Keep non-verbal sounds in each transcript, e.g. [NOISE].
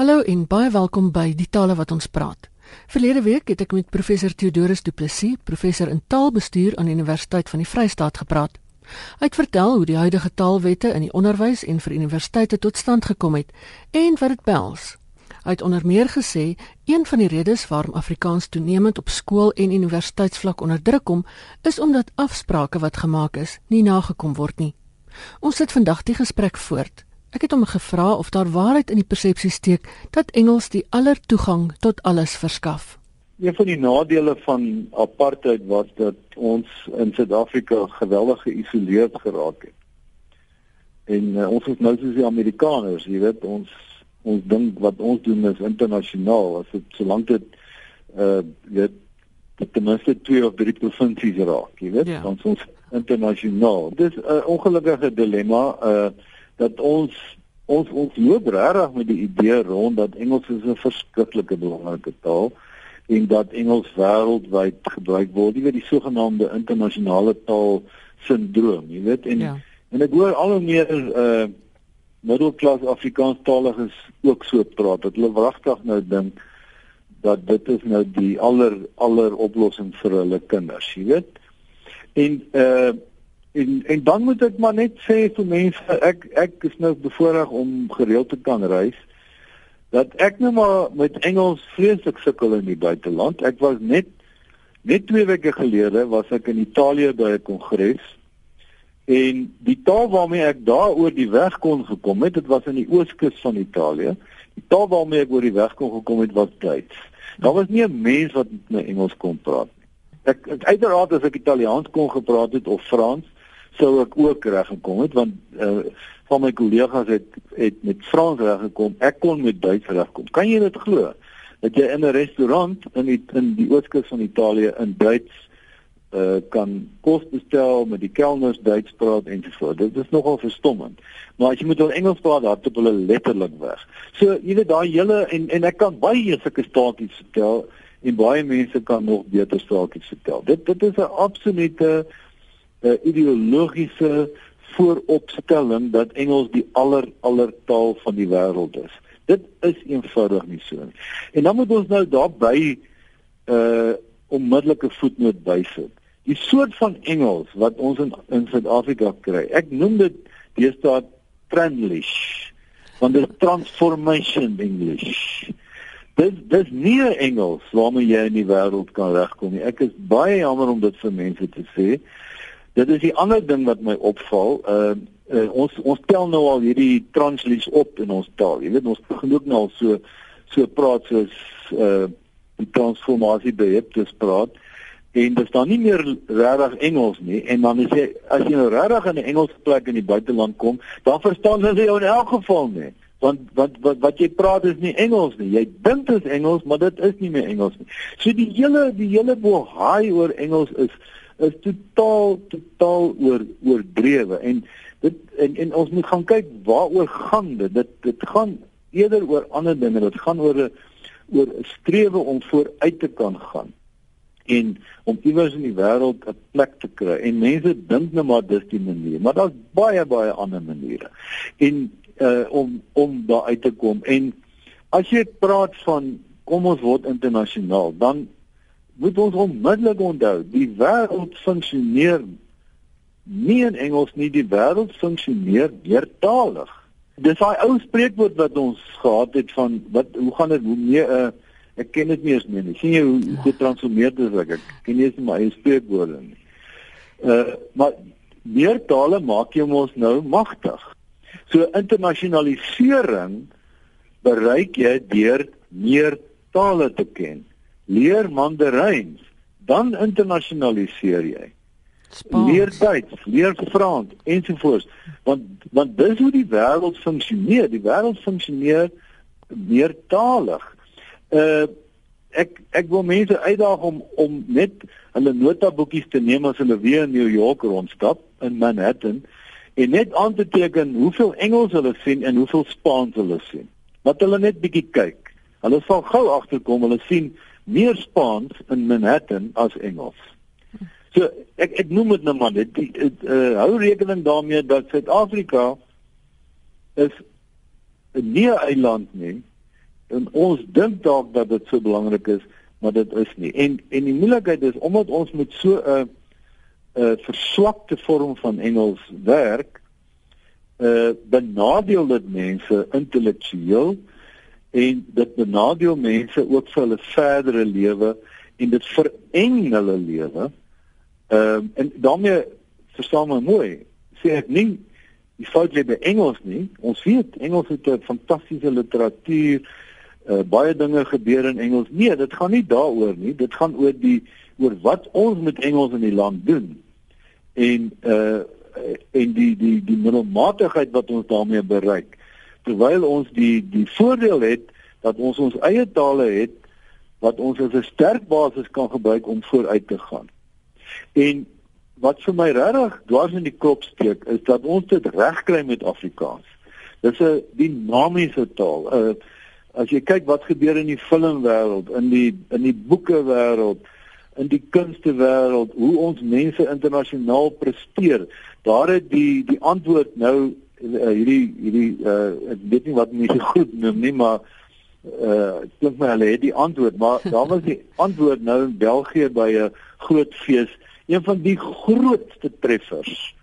Hallo en baie welkom by Die Tale wat ons praat. Verlede week het ek met professor Theodorus Du Plessis, professor in taalbestuur aan die Universiteit van die Vrystaat gepraat. Hy het vertel hoe die huidige taalwette in die onderwys en vir universiteite tot stand gekom het en wat dit behels. Hy het onder meer gesê een van die redes waarom Afrikaans toenemend op skool en universiteitsvlak onder druk kom, is omdat afsprake wat gemaak is nie nagekom word nie. Ons sit vandag die gesprek voort. Ek het hom gevra of daar waarheid in die persepsie steek dat Engels die aller toegang tot alles verskaf. Een van die nadele van apartheid was dat ons in Suid-Afrika geweldig geïsoleerd geraak het. En uh, ons is nou soos die Amerikaners, jy weet, ons ons dink wat ons doen is internasionaal. As dit solank dit uh weet dit ten minste twee of drie provinsies raak, jy weet, ja. dan ons internasionaal. Dis 'n uh, ongelukkige dilemma uh dat ons ons ons loop regtig met die idee rond dat Engels is 'n verskriklike belangrike taal en dat Engels wêreldwyd gebruik word, jy weet die sogenaamde internasionale taal sindroom, jy weet en ja. en ek hoor al hoe meer uh middelklas Afrikaanstaliges ook so praat dat hulle wragtig nou dink dat dit is nou die aller aller oplossing vir hulle kinders, jy weet. En uh En en dan moet ek maar net sê vir mense ek ek is nou bevoorreg om gereeld te kan reis dat ek nou maar met Engels vreeslik sukkel in die buiteland. Ek was net net 2 weke gelede was ek in Italië by 'n kongres en die taal waarmee ek daar oor die weg kon gekom het, dit was in die ooskus van Italië. Die taal waarmee ek oor die weg kon gekom het was Duits. Daar was nie 'n mens wat met my Engels kon praat nie. Ek, ek uiteraard as ek Italiaans kon gepraat het of Frans, sou ek ook reg gekom het want uh, van my kollegas het het met Frans reg gekom. Ek kon met Duits reg kom. Kan jy dit glo? Dat jy in 'n restaurant in die in die ooskus van Italië in Duits uh kan kos bestel met die kelners Duits praat en so voort. Dit is nogal verstommend. Maar as jy moet wel Engels praat, dan het hulle letterlik weg. So jy weet daai hele en en ek kan baie sulke staaltjies vertel en baie mense kan nog beter staaltjies vertel. Dit dit is 'n absolute 'n ideologiese vooropstelling dat Engels die aller aller taal van die wêreld is. Dit is eenvoudig nie so nie. En dan moet ons nou daarby 'n uh, onmiddellike voetnoot bysit. Die soort van Engels wat ons in in Suid-Afrika kry. Ek noem dit deesdae Tranglish van die transformation English. Dit dis nie Engels waarmee jy in die wêreld kan regkom nie. Ek is baie jammer om dit vir mense te sê. Dit is die ander ding wat my opval. Uh, uh ons ons tel nou al hierdie translies op in ons taal. Jy weet ons begin ook nou al so so praat soos uh die transformasie beheptes praat en dit staan nie meer regtig Engels nie en dan as jy as jy nou regtig in 'n Engelse plek in die buiteland kom, dan verstaan hulle jou in elk geval nie. Want wat wat wat jy praat is nie Engels nie. Jy dink dit is Engels, maar dit is nie meer Engels nie. So die hele die hele bohaai oor Engels is is totaal totaal oor oordrewe. En dit en en ons moet gaan kyk waaroor gaan dit. Dit dit gaan eerder oor ander dinge. Dit gaan oor 'n oor 'n strewe om vooruit te kan gaan en om iewers in die wêreld 'n plek te kry. En mense dink net maar dis die manier maar daar's baie baie ander maniere. En uh om om daar uit te kom. En as jy praat van kom ons word internasionaal dan moet ons onmiddellik onthou, die wêreld funksioneer nie in Engels nie, die wêreld funksioneer meertalig. Dis daai ou spreekwoord wat ons gehad het van wat hoe gaan dit hoe meer uh, ek ken dit nie eens meer nie. sien jy hoe ja. getransformeer dit is ek ken nie eens my eie spreekwoorde nie. Uh maar meertale maak jy ons nou magtig. So internasionalisering bereik jy deur meer tale te ken leer Mandarijn, dan internasionaliseer jy. Spaans. Leer Duits, leer Frans ensovoorts. Want want dis hoe die wêreld funksioneer. Die wêreld funksioneer meertalig. Uh ek ek wil mense uitdaag om om net hulle notaboekies te neem as hulle weer in New York rondstap in Manhattan en net aan te teken hoeveel Engels hulle sien en hoeveel Spaans hulle sien. Wat hulle net bietjie kyk. Hulle sal gou agterkom hulle sien meer Spaans in Manhattan as Engels. So ek ek noem dit nou maar dit uh, hou rekening daarmee dat Suid-Afrika is 'n nie eiland nie en ons dink dalk dat dit so belangrik is, maar dit is nie. En en die moeilikheid is omdat ons met so 'n 'n verswakte vorm van Engels werk, uh benadeel dit mense intellektueel en dit benadeel mense ook vir hulle verdere lewe en dit vereng hulle lewe. Ehm uh, en daarmee verstaan my mooi, sê ek nie die fout lê by Engels nie. Ons weet Engels het 'n fantastiese literatuur. Uh, baie dinge gebeur in Engels. Nee, dit gaan nie daaroor nie. Dit gaan oor die oor wat ons met Engels in die land doen. En uh en die die die middelmatigheid wat ons daarmee bereik. Terwyl ons die die voordeel het dat ons ons eie tale het wat ons as 'n sterk basis kan gebruik om vooruit te gaan. En wat vir my regtig dwars in die kop steek is dat ons dit regkry met Afrikaans. Dis 'n dinamiese taal. Uh as jy kyk wat gebeur in die filmwêreld, in die in die boeke wêreld, in die kunste wêreld, hoe ons mense internasionaal presteer, daar het die die antwoord nou uh, hierdie hierdie uh ek weet nie wat mense [LAUGHS] goed noem nie, maar uh klink my hulle het die antwoord, maar [LAUGHS] daar was die antwoord nou in België by 'n groot fees een van die grootste treffers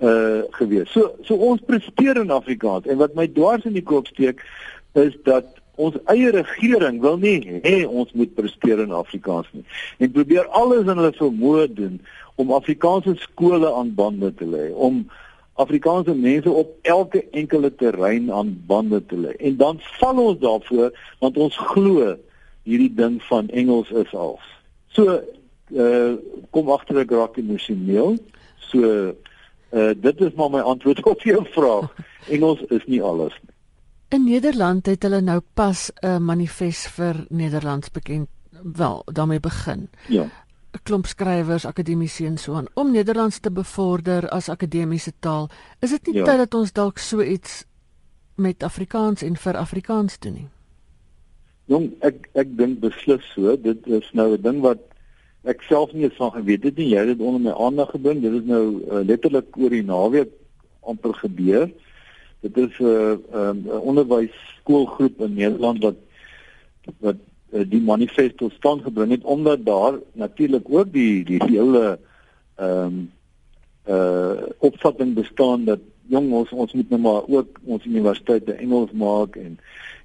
uh gewees. So so ons presteer in Afrikaans en wat my dwars in die kop steek is dat ons eie regering wil nie hê ons moet presteer in Afrikaans nie. En probeer alles in hulle vermoë doen om Afrikaanse skole aan bande te lê, om Afrikaanse mense op elke enkele terrein aan bande te lê. En dan val ons daarvoor want ons glo hierdie ding van Engels is als. So uh kom agter ek raak emosioneel. So uh dit is maar my antwoord [LAUGHS] op jou vraag. Engels is nie alles nie. In Nederland het hulle nou pas 'n manifest vir Nederlands bekend wel daarmee begin. Ja. 'n klomp skrywers, akademici en so aan om Nederlands te bevorder as akademiese taal. Is dit nie ja. tyd dat ons dalk so iets met Afrikaans en vir Afrikaans doen nie? Jong, ek ek dink beslis so. Dit is nou 'n ding wat ek self nie eens van geweet het nie. Jy het dit onder my aandag gebring. Dit is nou uh, letterlik oor die naweek amper gebeur. Dit is 'n uh, 'n uh, onderwysskoolgroep in Nederland wat wat die manifest tot stand gebring het omdat daar natuurlik ook die die hele ehm um, uh opvatting bestaan dat jong ons ons moet nou maar ook ons universiteite Engels maak en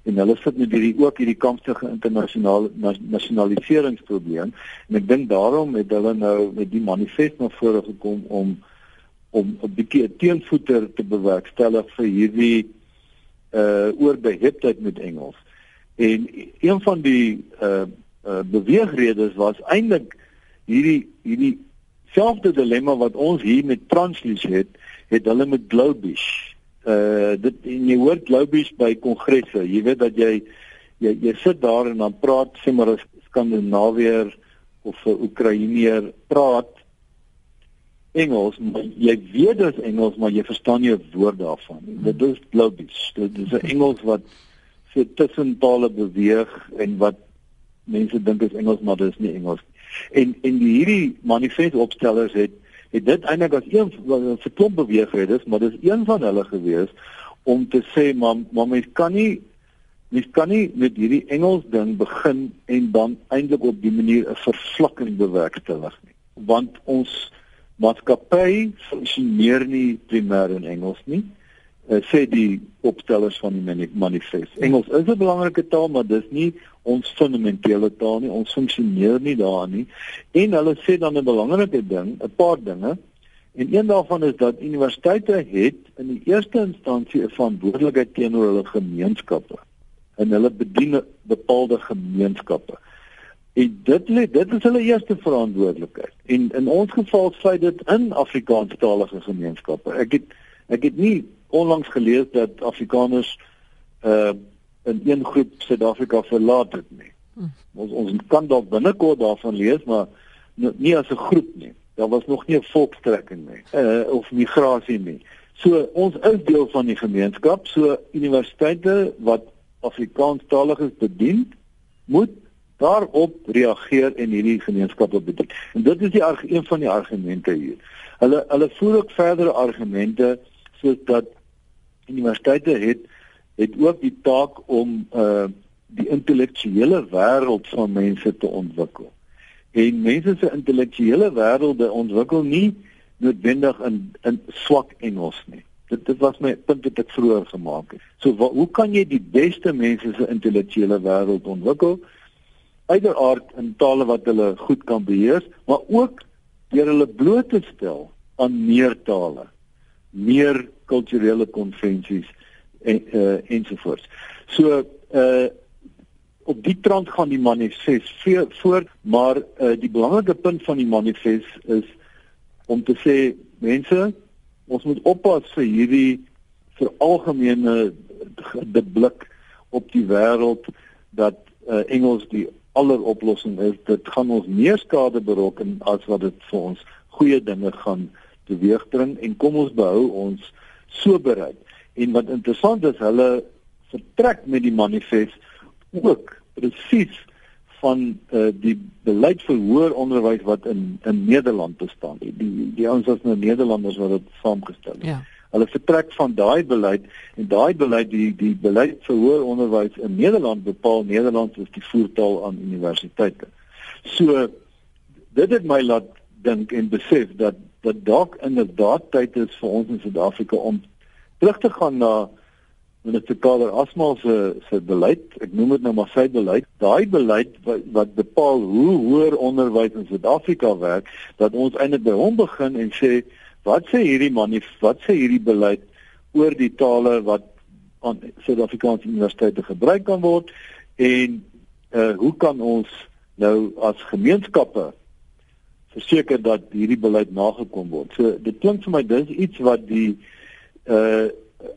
en hulle sit met hierdie ook hierdie kampstige internasionale nasionaliseringsprobleem en ek dink daarom het hulle nou met die manifest na vore gekom om om 'n bietjie 'n teenvoeter te bewerkstellig vir hierdie uh oorbeheptheid met Engels. En een van die uh uh beweegredes was eintlik hierdie hierdie selfde dilemma wat ons hier met Translease het, het hulle met Globish uh dit en jy hoor Globies by kongresse. Jy weet dat jy jy jy sit daar en dan praat sê maar 'n Skandinawier of 'n Oekraïner praat Engels, maar jy weet dis Engels, maar jy verstaan nie 'n woord daarvan nie. Dit is Globies. Dit is 'n Engels wat so tussen tale beweeg en wat mense dink is Engels, maar dit is nie Engels. En en die hierdie manifest opstellers het het dit eintlik as een vir klomp beweegredes, maar dis een van hulle gewees om te sê maar mens kan nie mens kan nie met hierdie Engels ding begin en dan eintlik op die manier 'n vervlakking bewerkstellig nie. Want ons maatskappy funksioneer nie primêr in Engels nie uh, sê die opstellers van die manifest. Engels is 'n belangrike taal, maar dis nie ons fundamentele taal nie. Ons funksioneer nie daarin nie. En hulle sê dan 'n belangrike ding, 'n paar dinge. En een daarvan is dat universiteite het in die eerste instansie 'n verantwoordelikheid teenoor hulle gemeenskappe. En hulle bedien bepaalde gemeenskappe. En dit lê dit is hulle eerste verantwoordelikheid. En in ons geval sluit dit in Afrikaanstalige gemeenskappe. Ek het ek het nie onlangs gelees dat Afrikaners uh in een groep Suid-Afrika verlaat het nie. Hmm. Ons ons kan dalk binnekort daarvan lees, maar nie as 'n groep nie. Daar was nog nie 'n volkstrekking nie, uh of migrasie nie. So ons is deel van die gemeenskap. So universiteite wat Afrikaanstaliges bedien, moet daarop reageer en hierdie gemeenskappe bedien. En dit is die een van die argumente hier. Hulle hulle voer ook verdere argumente soos dat universiteite het het ook die taak om uh intellektuele wêreld van mense te ontwikkel. En mense se intellektuele wêrelde ontwikkel nie noodwendig in in swak Engels nie. Dit dit was my punt wat ek vroeër gemaak het. So wat, hoe kan jy die beste mense se intellektuele wêreld ontwikkel? Uiteraard in tale wat hulle goed kan beheer, maar ook deur hulle bloot te stel aan meer tale, meer kulturele konvensies en uh, ensovoorts. So uh op die trant gaan die manifest voort, maar uh die belangrike punt van die manifest is om te sê mense, ons moet oppas vir hierdie vir algemene blik op die wêreld dat uh, Engels die alleroplossing is. Dit gaan ons meer skade berokken as wat dit vir ons goeie dinge gaan teweegbring en kom ons behou ons so bereid. En wat interessant is, hulle vertrek met die manifest ook presies van uh, die beleid vir hoër onderwys wat in in Nederland bestaan. Die die, die ouens was nou Nederlanders wat dit saamgestel het. Ja. Hulle vertrek van daai beleid en daai beleid die die beleid vir hoër onderwys in Nederland bepaal Nederland is die voertaal aan universiteite. So dit het my laat dink en besef dat dat dalk inderdaad tyd is vir ons in Suid-Afrika om terug te gaan na minister Kader Asmal se se beleid, ek noem dit nou maar sy beleid, daai beleid wat, wat bepaal hoe hoër onderwys in Suid-Afrika werk, dat ons eintlik by hom begin en sê wat sê hierdie man, wat sê hierdie beleid oor die tale wat aan Suid-Afrikaanse universiteite gebruik kan word? En uh hoe kan ons nou as gemeenskappe verseker dat hierdie beleid nagekom word. So dit klink vir my dis iets wat die uh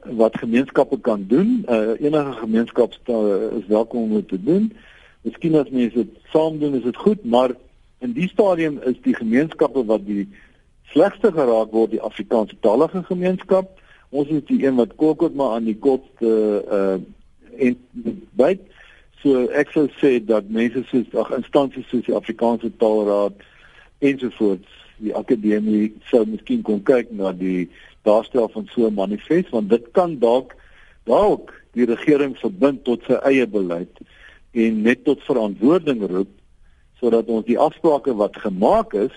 wat gemeenskappe kan doen. Uh, enige gemeenskap is welkom om te doen. Miskien as mense dit saam doen is dit goed, maar in die stadium is die gemeenskappe wat die slegste geraak word die Afrikaanse talige gemeenskap. Ons is die een wat kokot maar aan die kortste uh en byt. So ek sou sê dat mense soos ag instansies soos die Afrikaanse Taalraad ensovoorts die akademie sou miskien kon kyk na die daarstel van so 'n manifest want dit kan dalk dalk die regering verbind tot sy eie beleid en net tot verantwoording roep sodat ons die afsprake wat gemaak is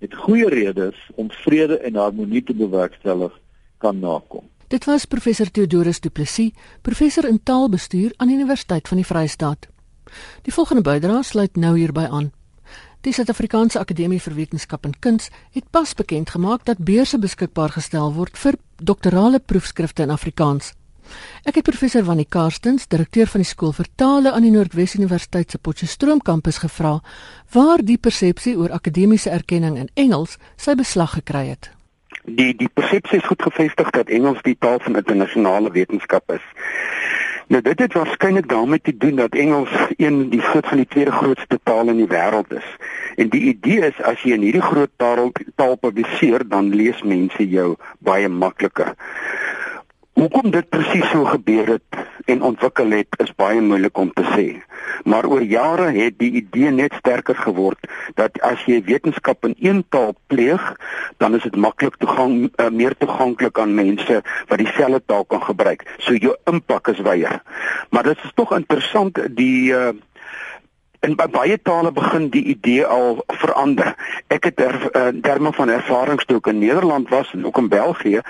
met goeie redes om vrede en harmonie te bewerkstellig kan nakom. Dit was professor Theodorus Du Plessis, professor in taalbestuur aan die Universiteit van die Vrystaat. Die volgende bydrae sluit nou hierby aan. Die Suid-Afrikaanse Akademie vir Wetenskap en Kuns het pas bekend gemaak dat beurse beskikbaar gestel word vir doktorale proefskrifte in Afrikaans. Ek het professor Wannie Karstens, direkteur van die skool vir tale aan die Noordwes Universiteit se Potchefstroom kampus gevra waar die persepsie oor akademiese erkenning in Engels sy beslag gekry het. Die die persepsie is goed gevestig dat Engels die taal van internasionale wetenskap is. Nou dit het waarskynlik daarmee te doen dat Engels een die groot van die tweede grootste tale in die wêreld is. En die idee is as jy in hierdie groot taal taal publiseer, dan lees mense jou baie makliker. Hoekom dit presies so gebeur het en ontwikkel het is baie moeilik om te sê. Maar oor jare het die idee net sterker geword dat as jy wetenskap in een taal pleeg, dan is dit maklik toegang uh, meer toeganklik aan mense wat dieselfde taal kan gebruik. So jou impak is wyer. Maar dit is tog interessant die uh, in baie tale begin die idee al verander. Ek het er, uh, terme van ervarings toe ek in Nederland was en ook in België,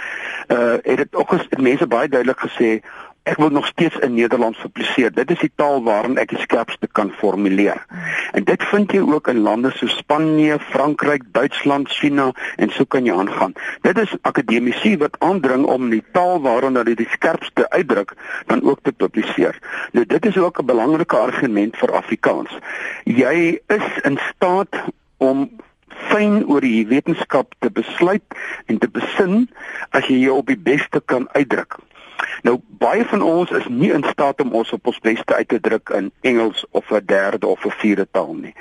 uh het dit ook mense baie duidelik gesê ek wil nog steeds in Nederlands publiseer. Dit is die taal waarin ek die skerpste kan formuleer. En dit vind jy ook in lande so Spanje, Frankryk, Duitsland, China en so kan jy aangaan. Dit is akademici wat aandring om die taal waarin hulle die skerpste uitdruk dan ook te publiseer. Nou dit is ook 'n belangrike argument vir Afrikaans. Jy is in staat om fyn oor die wetenskap te besluit en te besin as jy jou op die beste kan uitdruk. Nou baie van ons is nie in staat om ons op ons beste uit te druk in Engels of 'n derde of 'n vierde taal nie.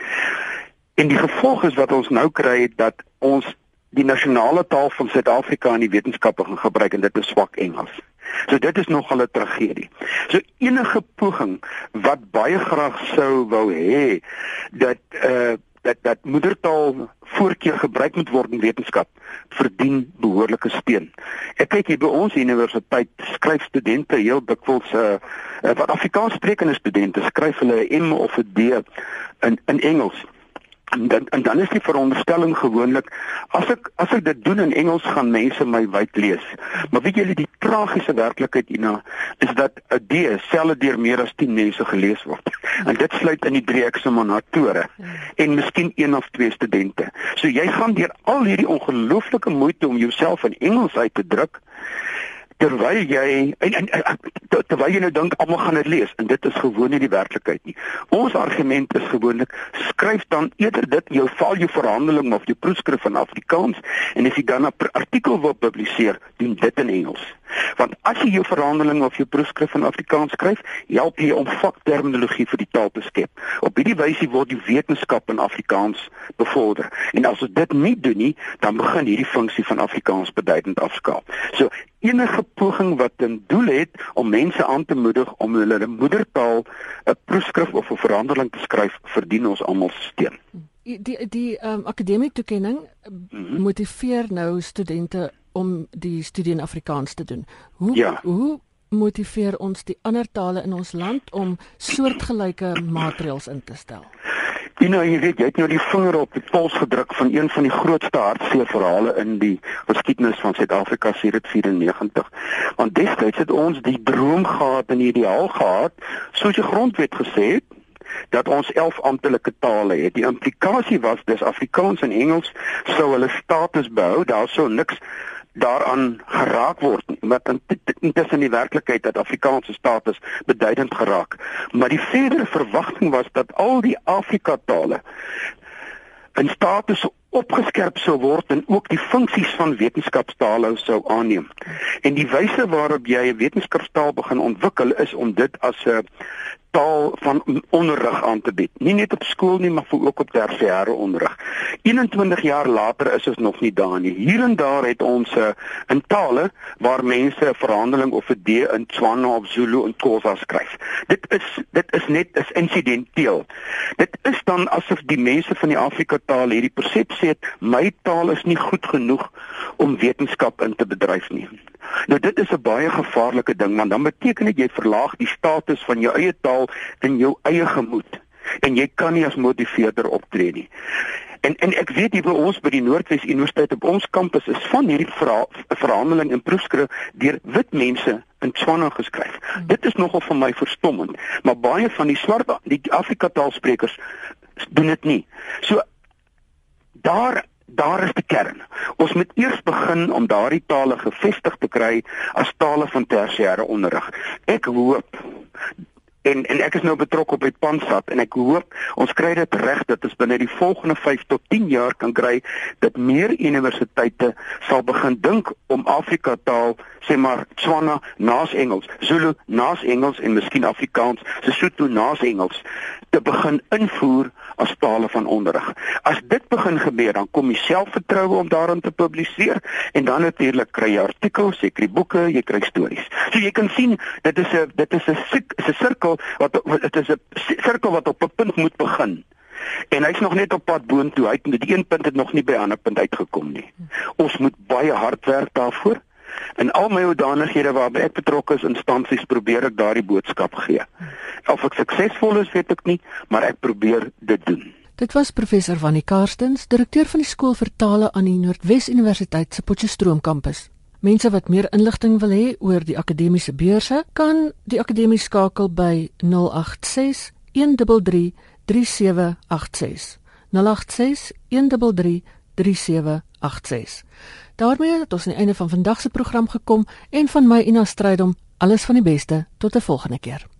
En die gevolg is wat ons nou kry dat ons die nasionale taal van Suid-Afrika in die wetenskappe gaan gebruik en dit is swak Engels. So dit is nogal 'n tragedie. So enige poging wat baie graag sou wou hê dat uh dat dat moedertaal voorkeur gebruik moet word in wetenskap verdien behoorlike steun. Ek kyk hier by ons universiteit skryf studente heel dikwels uh, wat Afrikaans sprekende studente skryf hulle 'n M of 'n D in in Engels. En dan en dan is die veronderstelling gewoonlik as ek as ek dit doen in Engels gaan mense my wyd lees. Maar weet julle die tragiese werklikheid hierna is dat 'n D selle deur meer as 10 mense gelees word. En dit sluit in die drie eksaminatore en miskien een of twee studente. So jy gaan deur al hierdie ongelooflike moeite om jouself in Engels uit te druk terwyl jy en, en, en terwyl jy nou dink almal gaan dit lees en dit is gewoon nie die werklikheid nie. Ons argument is gewoonlik skryf dan eerder dit jou val jou verhandeling of jou proefskrif in Afrikaans en as jy dan 'n artikel wil publiseer, doen dit in Engels. Want as jy jou verhandeling of jou proefskrif in Afrikaans skryf, help jy om vakterminologie vir die taal te skep. Op hierdie wyse word die wetenskap in Afrikaans bevorder. En as ons dit nie doen nie, dan begin hierdie funksie van Afrikaans beduidend afskaal. So enige poging wat 'n doel het om mense aan te moedig om hulle moedertaal 'n proefskrif of 'n verhandeling te skryf, verdien ons almal steun. Die die ehm um, akademiese toekenning -hmm. motiveer nou studente om die studie in Afrikaans te doen. Hoe ja. hoe motiveer ons die ander tale in ons land om soortgelyke maatreëls in te stel? You know, jy weet, jy het nou die vinger op die pols gedruk van een van die grootste hartseer verhale in die geskiedenis van Suid-Afrika sedert 94. Want destyds het ons die droom gehad en die ideaal gehad, soos die grondwet gesê het, dat ons 11 amptelike tale het. Die implikasie was dis Afrikaans en Engels sou hulle status behou, daar sou niks daaraan geraak word wat intussen die werklikheid dat Afrikaanse status beduidend geraak maar die verdere verwagting was dat al die Afrika tale in status opgeskerp sou word en ook die funksies van wetenskapstale sou aanneem. En die wyse waarop jy 'n wetenskapstaal begin ontwikkel is om dit as 'n taal van onderrig aan te bied. Nie net op skool nie, maar ook op tersiêre onderrig. 21 jaar later is ons nog nie daar nie. Hier en daar het ons 'n uh, in tale waar mense 'n verhandeling of 'n D in Tswana of Zulu en Xhosa skryf. Dit is dit is net is insidenteel. Dit is dan asof die mense van die Afrika taal hierdie persepsie het my taal is nie goed genoeg om wetenskap in te bedryf nie. Nou dit is 'n baie gevaarlike ding want dan beteken dit jy verlaag die status van jou eie taal in jou eie gemoed en jy kan nie as motiveerder optree nie. En en ek weet hier by ons by die Noordwes Universiteit op ons kampus is van hierdie verha verhandeling en proefskrif deur wit mense in Tswana geskryf. Hmm. Dit is nogal vir my verstommend, maar baie van die swart die Afrika taalsprekers doen dit nie. So daar daar is die kern. Ons moet eers begin om daardie tale gevestig te kry as tale van tersiêre onderrig. Ek hoop en en ek is nou betrokke op die Pansat en ek hoop ons kry dit reg dat ons binne die volgende 5 tot 10 jaar kan kry dat meer universiteite sal begin dink om Afrika taal sê maar Tswana naas Engels, Zulu naas Engels en miskien Afrikaans, Sesotho naas Engels te begin invoer as tale van onderrig. As dit begin gebeur, dan kom jy selfvertroue om daarin te publiseer en dan natuurlik kry jy artikels, jy kry boeke, jy kry stories. So jy kan sien dit is 'n dit is 'n 'n sirkel wat dit is 'n sirkel wat op 'n punt moet begin. En hy's nog net op pad boontoe. Hy het die een punt het nog nie by 'n ander punt uitgekom nie. Ons moet baie hard werk daarvoor. In al my hoedanighede waarby ek betrokke is instansies probeer ek daardie boodskap gee. Of ek suksesvol is, weet ek nie, maar ek probeer dit doen. Dit was professor Vannie Karstens, direkteur van die skool vir tale aan die Noordwes Universiteit se Potchefstroom kampus. Mense wat meer inligting wil hê oor die akademiese beurse, kan die akademie skakel by 086 133 3786. 086 133 3786. Daarmee het ons aan die einde van vandag se program gekom en van my Ina Strydom alles van die beste. Tot 'n volgende keer